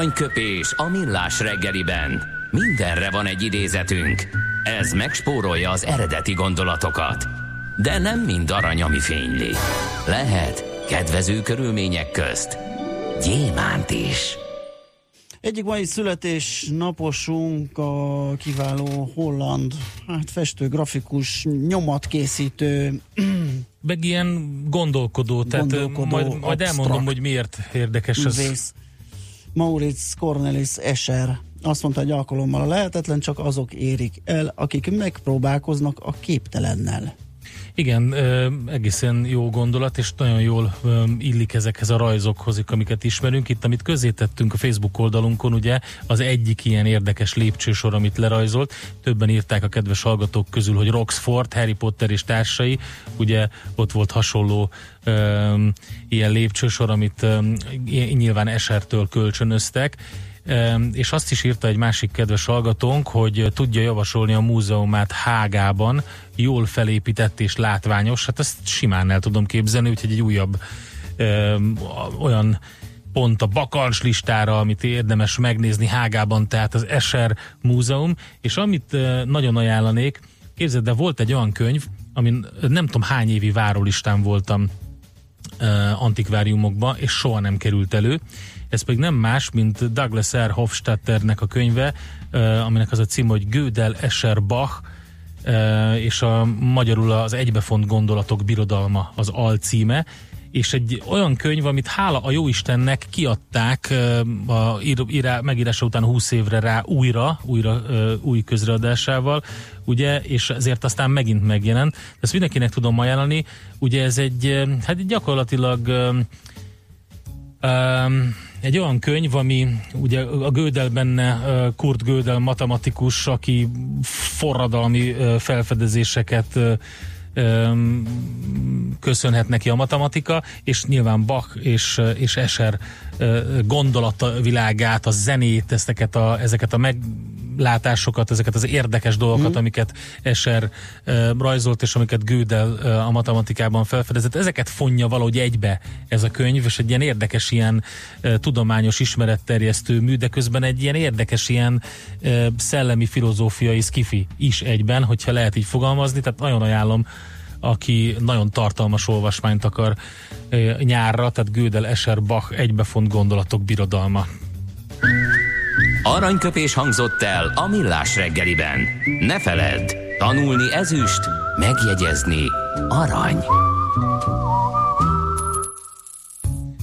Aranyköpés a millás reggeliben. Mindenre van egy idézetünk. Ez megspórolja az eredeti gondolatokat. De nem mind arany, ami fényli. Lehet kedvező körülmények közt gyémánt is. Egyik mai születésnaposunk a kiváló holland, hát festő, grafikus, nyomatkészítő, Meg ilyen gondolkodó, tehát Gondolkodó, majd, majd elmondom, hogy miért érdekes az. Maurits Cornelis Escher azt mondta egy alkalommal, a lehetetlen csak azok érik el, akik megpróbálkoznak a képtelennel. Igen, egészen jó gondolat, és nagyon jól illik ezekhez a rajzokhoz, amiket ismerünk. Itt, amit közzétettünk a Facebook oldalunkon, ugye, az egyik ilyen érdekes lépcsősor, amit lerajzolt. Többen írták a kedves hallgatók közül, hogy Roxford, Harry Potter és társai, ugye ott volt hasonló ö, ilyen lépcsősor, amit ö, nyilván Esertől kölcsönöztek. És azt is írta egy másik kedves hallgatónk, hogy tudja javasolni a múzeumát Hágában, jól felépített és látványos, hát ezt simán el tudom képzelni, úgyhogy egy újabb olyan pont a bakancs listára, amit érdemes megnézni Hágában, tehát az Escher Múzeum, és amit ö, nagyon ajánlanék, képzeld, de volt egy olyan könyv, amin nem tudom hány évi várólistán voltam uh, antikváriumokba, és soha nem került elő. Ez pedig nem más, mint Douglas R. Hofstadternek a könyve, aminek az a cím, hogy Gödel Escher Bach, és a magyarul az egybefont gondolatok birodalma az alcíme, és egy olyan könyv, amit hála a jóistennek kiadták a ír, írá, megírása után 20 évre rá újra, újra új közreadásával, ugye, és ezért aztán megint megjelent. Ezt mindenkinek tudom ajánlani, ugye ez egy, hát gyakorlatilag um, egy olyan könyv, ami ugye a Gödel benne, Kurt Gödel matematikus, aki forradalmi felfedezéseket köszönhet neki a matematika, és nyilván Bach és, és Escher gondolatvilágát, a zenét, ezeket a, ezeket a meglátásokat, ezeket az érdekes dolgokat, mm. amiket Escher uh, rajzolt, és amiket Gödel uh, a matematikában felfedezett, ezeket fonja valahogy egybe ez a könyv, és egy ilyen érdekes, ilyen uh, tudományos ismeretterjesztő mű, de közben egy ilyen érdekes, ilyen uh, szellemi, filozófiai skifi is egyben, hogyha lehet így fogalmazni, tehát nagyon ajánlom aki nagyon tartalmas olvasmányt akar e, nyárra, tehát Gödel, Escher, Bach, egybefont gondolatok birodalma. Aranyköpés hangzott el a millás reggeliben. Ne feledd, tanulni ezüst, megjegyezni arany.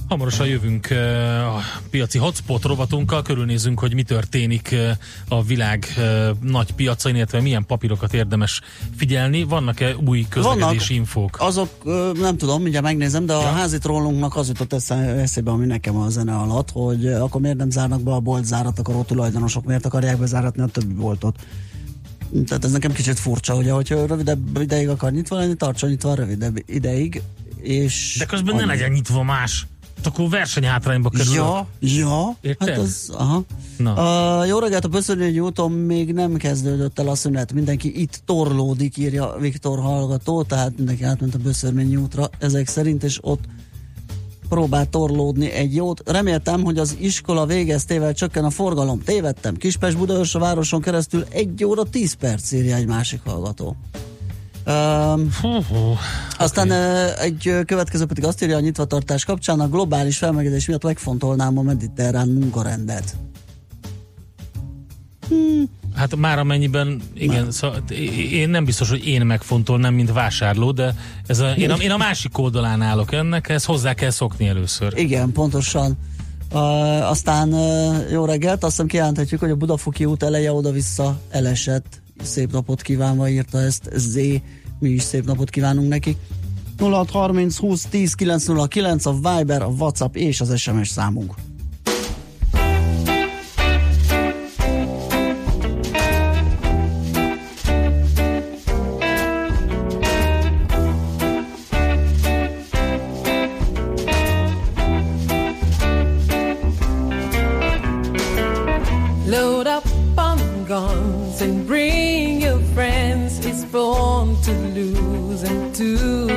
Hamarosan jövünk uh, a piaci hotspot rovatunkkal, körülnézünk, hogy mi történik uh, a világ uh, nagy piacain, illetve milyen papírokat érdemes figyelni. Vannak-e új közlekedési Vannak. infók? Azok, nem tudom, mindjárt megnézem, de a Ja. házi trollunknak az jutott eszébe, ami nekem a zene alatt, hogy akkor miért nem zárnak be a boltzárat, akkor a tulajdonosok miért akarják bezáratni a többi boltot. Tehát ez nekem kicsit furcsa, ugye, hogyha rövidebb ideig akar nyitva lenni, tartson nyitva rövidebb ideig, és... De közben ne annyi. legyen nyitva más. Akkor versenyhátrányba kerül. Ja, ja, Érted? hát az, aha. Na. A, jó reggelt, a Pöszörnyi úton még nem kezdődött el a szünet. Mindenki itt torlódik, írja Viktor hallgató, tehát mindenki átment a Böszörményi útra ezek szerint, és ott próbál torlódni egy jót. Reméltem, hogy az iskola végeztével csökken a forgalom. Tévedtem. Kispest Budaörs a városon keresztül 1 óra 10 perc írja egy másik hallgató. Um, aztán okay. egy következő pedig azt írja a nyitvatartás kapcsán, a globális felmelegedés miatt megfontolnám a mediterrán munkarendet. Hát már amennyiben, igen, szóval, én nem biztos, hogy én megfontolnám, mint vásárló, de ez a, én, a, én a másik oldalán állok ennek, ezt hozzá kell szokni először. Igen, pontosan. Uh, aztán uh, jó reggelt, azt hiszem kijelenthetjük, hogy a Budafoki út eleje oda-vissza elesett. Szép napot kívánva írta ezt Z. Mi is szép napot kívánunk neki. 0630 20 10 909 a Viber, a WhatsApp és az SMS számunk. you.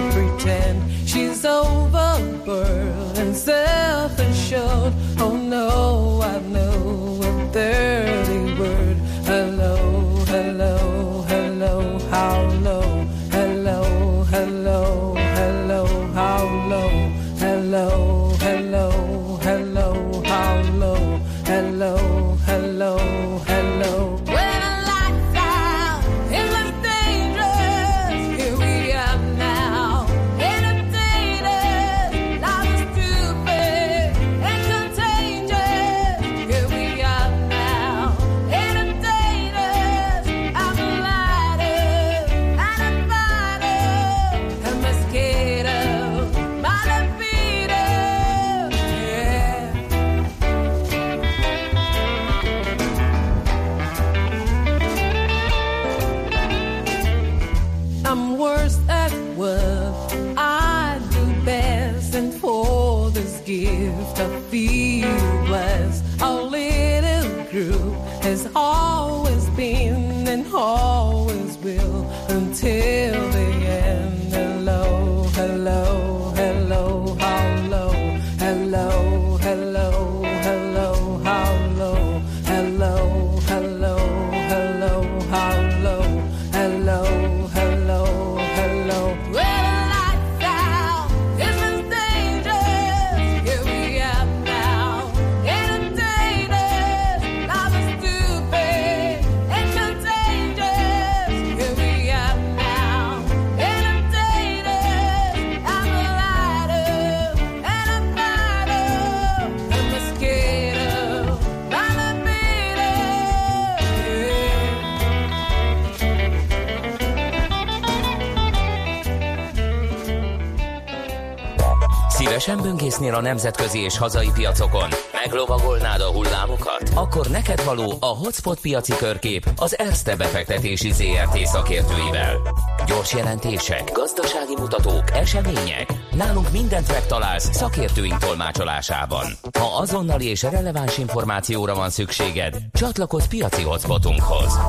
Szívesen böngésznél a nemzetközi és hazai piacokon? Meglovagolnád a hullámokat? Akkor neked való a Hotspot piaci körkép az Erste befektetési ZRT szakértőivel. Gyors jelentések, gazdasági mutatók, események. Nálunk mindent megtalálsz szakértőink tolmácsolásában. Ha azonnali és releváns információra van szükséged, csatlakozz piaci hotspotunkhoz.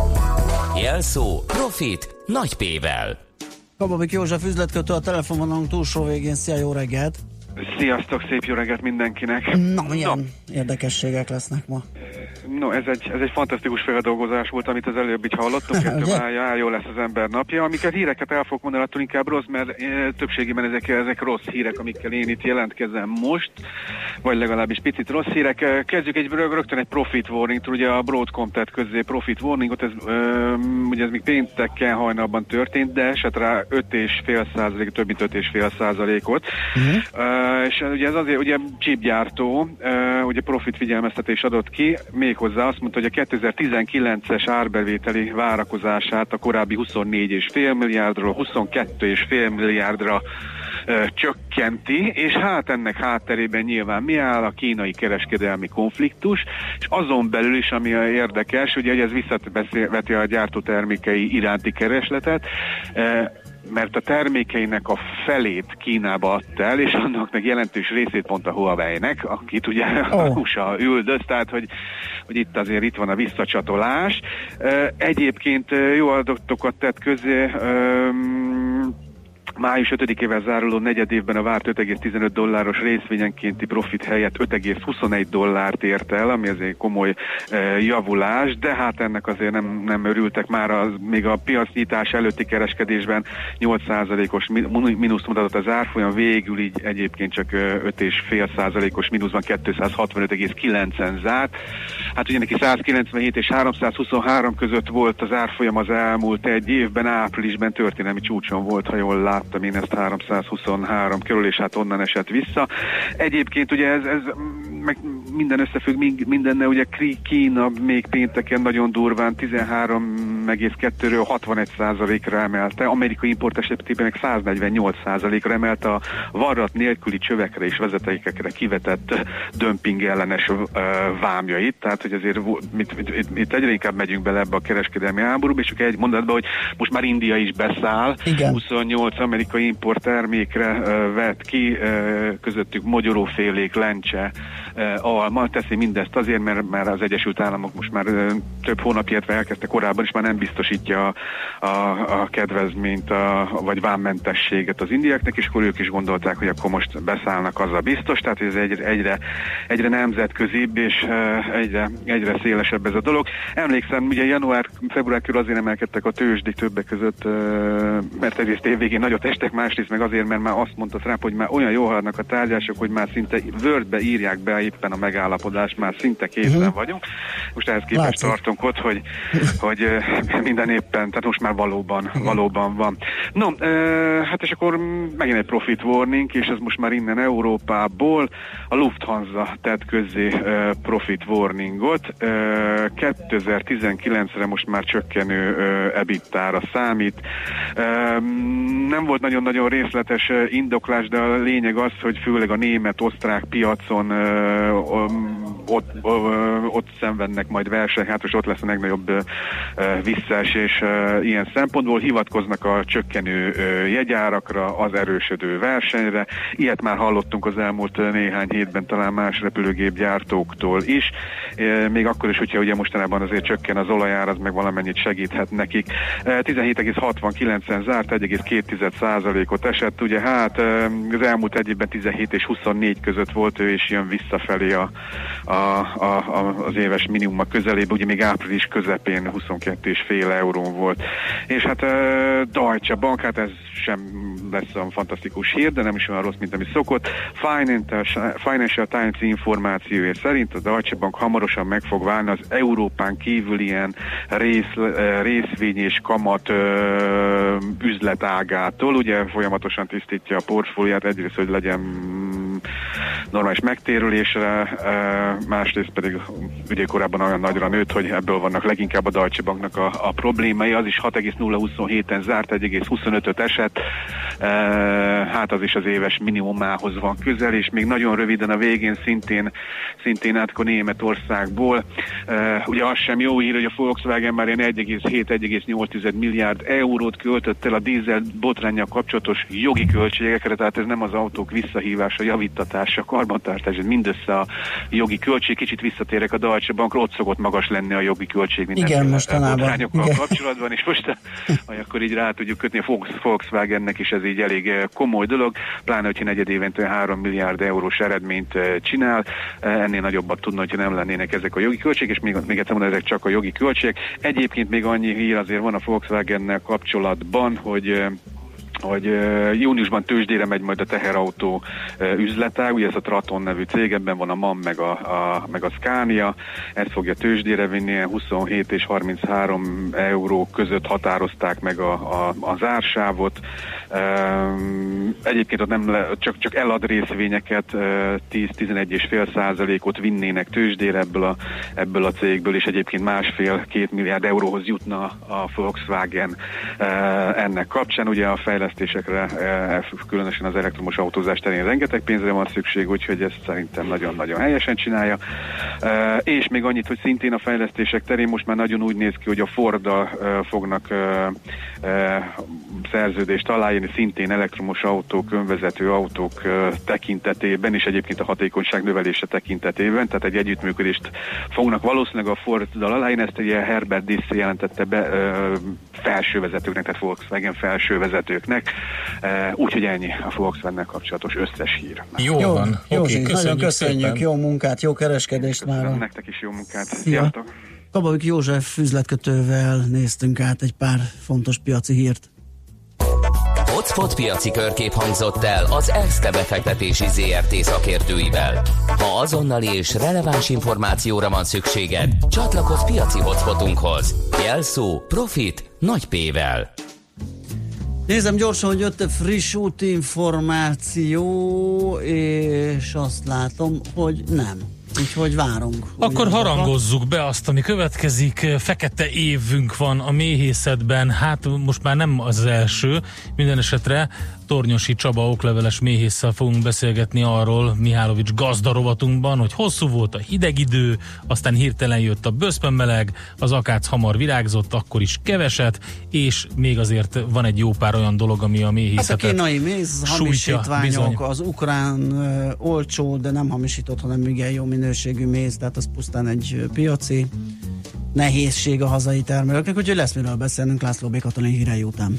Jelszó Profit nagy P-vel. Kababik József üzletkötő a telefonvonalunk túlsó végén. Szia, jó reggelt! Sziasztok, szép jó reggelt mindenkinek! Na, milyen érdekességek lesznek ma? No, ez egy, ez egy fantasztikus feldolgozás volt, amit az előbb így hallottunk, *laughs* mája, jó lesz az ember napja. Amiket híreket el fogok mondani, attól inkább rossz, mert e, többségében ezek, ezek rossz hírek, amikkel én itt jelentkezem most, vagy legalábbis picit rossz hírek. E, Kezdjük egy rög- rögtön egy profit warning ugye a Broadcom tett közzé profit warningot, ez, ö, ugye ez még pénteken hajnalban történt, de esett rá 5,5 százalék, több mint 5,5 százalékot. Uh, és ugye ez azért, ugye chipgyártó, uh, ugye profit figyelmeztetés adott ki, méghozzá azt mondta, hogy a 2019-es árbevételi várakozását a korábbi 24,5 milliárdról 22,5 milliárdra csökkenti, és hát ennek hátterében nyilván mi áll a kínai kereskedelmi konfliktus, és azon belül is, ami érdekes, ugye hogy ez visszaveti a gyártó termékei iránti keresletet, mert a termékeinek a felét Kínába adta el, és annak meg jelentős részét pont a Huawei-nek, akit ugye oh. a USA üldöz, tehát hogy, hogy itt azért itt van a visszacsatolás. Egyébként jó adatokat tett közé, Május 5-ével záruló negyed évben a várt 5,15 dolláros részvényenkénti profit helyett 5,21 dollárt ért el, ami azért komoly e, javulás, de hát ennek azért nem, nem örültek már, az, még a piacnyitás előtti kereskedésben 8%-os mi- mínusz mutatott az árfolyam, végül így egyébként csak ö, 5,5%-os mínuszban 265,9-en zárt. Hát ugye neki 197 és 323 között volt az árfolyam az elmúlt egy évben, áprilisban történelmi csúcson volt, ha jól láttam én ezt 323 körül, és hát onnan esett vissza. Egyébként ugye ez, ez meg minden összefügg mind- mindenne, ugye Kína még pénteken nagyon durván 13,2-ről 61 ra emelte, amerikai import esetében meg 148 ra emelte a varrat nélküli csövekre és vezetékekre kivetett dömping ellenes vámjait, tehát hogy azért mit, mit, mit, mit egyre inkább megyünk bele ebbe a kereskedelmi háborúba, és csak egy mondatban, hogy most már India is beszáll, Igen. 28 amerikai import termékre vett ki, közöttük mogyorófélék, lencse, alma, teszi mindezt azért, mert, mert az Egyesült Államok most már ö, több hónap, illetve elkezdte korábban, és már nem biztosítja a, a, a kedvezményt, a, vagy vámmentességet az indiáknak, és akkor ők is gondolták, hogy akkor most beszállnak az a biztos, tehát ez egyre, egyre, egyre nemzetközibb, és ö, egyre, egyre szélesebb ez a dolog. Emlékszem, ugye január-február körül azért emelkedtek a tőzsdik többek között, mert egyrészt évvégén nagyot estek, másrészt meg azért, mert már azt mondta Trump, hogy már olyan jól haladnak a tárgyások, hogy már szinte Wordbe írják be éppen a megállapodást, már szinte készen Mhm. vagyunk. Most ehhez képest Látszik. tartunk ott, hogy, hogy *laughs* minden éppen, tehát most már valóban, Mhm. valóban van. No, ö, hát és akkor megint egy profit warning, és ez most már innen Európából a Lufthansa tett közzé ö, profit warningot. Ö, 2019-re most már csökkenő ö, ebittára számít. Ö, nem volt nagyon-nagyon részletes indoklás, de a lényeg az, hogy főleg a német-osztrák piacon ö, ott, ott szenvednek majd hát most ott lesz a legnagyobb visszaesés ilyen szempontból. Hivatkoznak a csökkenő jegyárakra, az erősödő versenyre. Ilyet már hallottunk az elmúlt néhány hétben talán más repülőgépgyártóktól is. Ö, Még akkor is, hogyha ugye mostanában azért csökken az olajár, az meg valamennyit segíthet nekik. Ö, 17,69-en zárt, 1,2%-ot esett. Ugye hát az elmúlt egy évben 17 és 24 között volt ő, és jön visszafelé a, a, a, a, az éves minimuma közelébe, ugye még április közepén 22,5 eurón volt. És hát uh, Deutsche Bank, hát ez sem lesz olyan fantasztikus hír, de nem is olyan rossz, mint ami szokott. Financial, Times információja szerint a Deutsche Bank hamarosan meg fog válni az Európán kívül ilyen rész, részvény és kamat uh, üzletágától. Ugye folyamatosan tisztítja a portfóliát, egyrészt, hogy legyen normális megtérülésre, e, másrészt pedig ugye korábban olyan nagyra nőtt, hogy ebből vannak leginkább a Deutsche Banknak a, a problémái, az is 6,027-en zárt, 1,25-öt esett, e, hát az is az éves minimumához van közel, és még nagyon röviden a végén szintén, szintén átkor Németországból. E, ugye az sem jó hír, hogy a Volkswagen már ilyen 1,7-1,8 milliárd eurót költött el a dízel botránnyal kapcsolatos jogi költségekre, tehát ez nem az autók visszahívása, javítatása, karbantartás, ez mindössze a jogi költség. Kicsit visszatérek a Deutsche Bankra, ott szokott magas lenni a jogi költség mostanában. botrányokkal kapcsolatban, és most a, *laughs* akkor így rá tudjuk kötni a Volks- Volkswagennek is ez így elég eh, komoly dolog, pláne, hogyha negyed évente 3 milliárd eurós eredményt eh, csinál, eh, ennél nagyobbat tudna, hogyha nem lennének ezek a jogi költségek, és még, még egyszer mondom, ezek csak a jogi költségek. Egyébként még annyi hír azért van a Volkswagennel kapcsolatban, hogy hogy júniusban tőzsdére megy majd a teherautó üzletág, ugye ez a Traton nevű cég, ebben van a MAM meg a, a, meg a Scania, ezt fogja tőzsdére vinni, ilyen 27 és 33 euró között határozták meg a, a, az ársávot. Egyébként ott nem le, csak, csak elad részvényeket, uh, 10-11,5 százalékot vinnének tőzsdére ebből a, ebből a cégből, és egyébként másfél-két milliárd euróhoz jutna a Volkswagen ennek kapcsán. Ugye a fejlesztésekre, uh, különösen az elektromos autózás terén rengeteg pénzre van szükség, úgyhogy ezt szerintem nagyon-nagyon helyesen csinálja. Uh, és még annyit, hogy szintén a fejlesztések terén most már nagyon úgy néz ki, hogy a Forddal uh, fognak uh, szerződést aláírni, szintén elektromos autók, önvezető autók tekintetében, és egyébként a hatékonyság növelése tekintetében, tehát egy együttműködést fognak valószínűleg a Forddal aláírni, ezt ugye Herbert Diss jelentette be felsővezetőknek, tehát Volkswagen felsővezetőknek, úgyhogy ennyi a Volkswagen kapcsolatos összes hír. Jó, jó van. Jó, Oké, okay, nagyon köszönjük köszönjük, jó munkát, jó kereskedést már. Nektek is jó munkát. Szia. Sziasztok! Kababik József üzletkötővel néztünk át egy pár fontos piaci hírt. Hotspot piaci körkép hangzott el az ESZTE befektetési ZRT szakértőivel. Ha azonnali és releváns információra van szükséged, csatlakozz piaci hotspotunkhoz. Jelszó Profit nagy P-vel. Nézem gyorsan, hogy jött friss útinformáció, és azt látom, hogy nem. Úgyhogy várunk. Akkor harangozzuk be azt, ami következik. Fekete évünk van a méhészetben. Hát most már nem az első. Minden esetre Tornyosi Csaba okleveles méhésszel fogunk beszélgetni arról Mihálovics gazdarovatunkban, hogy hosszú volt a hideg idő, aztán hirtelen jött a bőszpenmeleg, az akác hamar virágzott, akkor is keveset, és még azért van egy jó pár olyan dolog, ami a Hát a méhészetet kínai méz, hamisítványok, bizony. az ukrán ö, olcsó, de nem hamisított, hanem igen jó minőségű méz, tehát az pusztán egy piaci nehézség a hazai termelőknek, úgyhogy lesz miről beszélnünk László B. Katalin hírei után.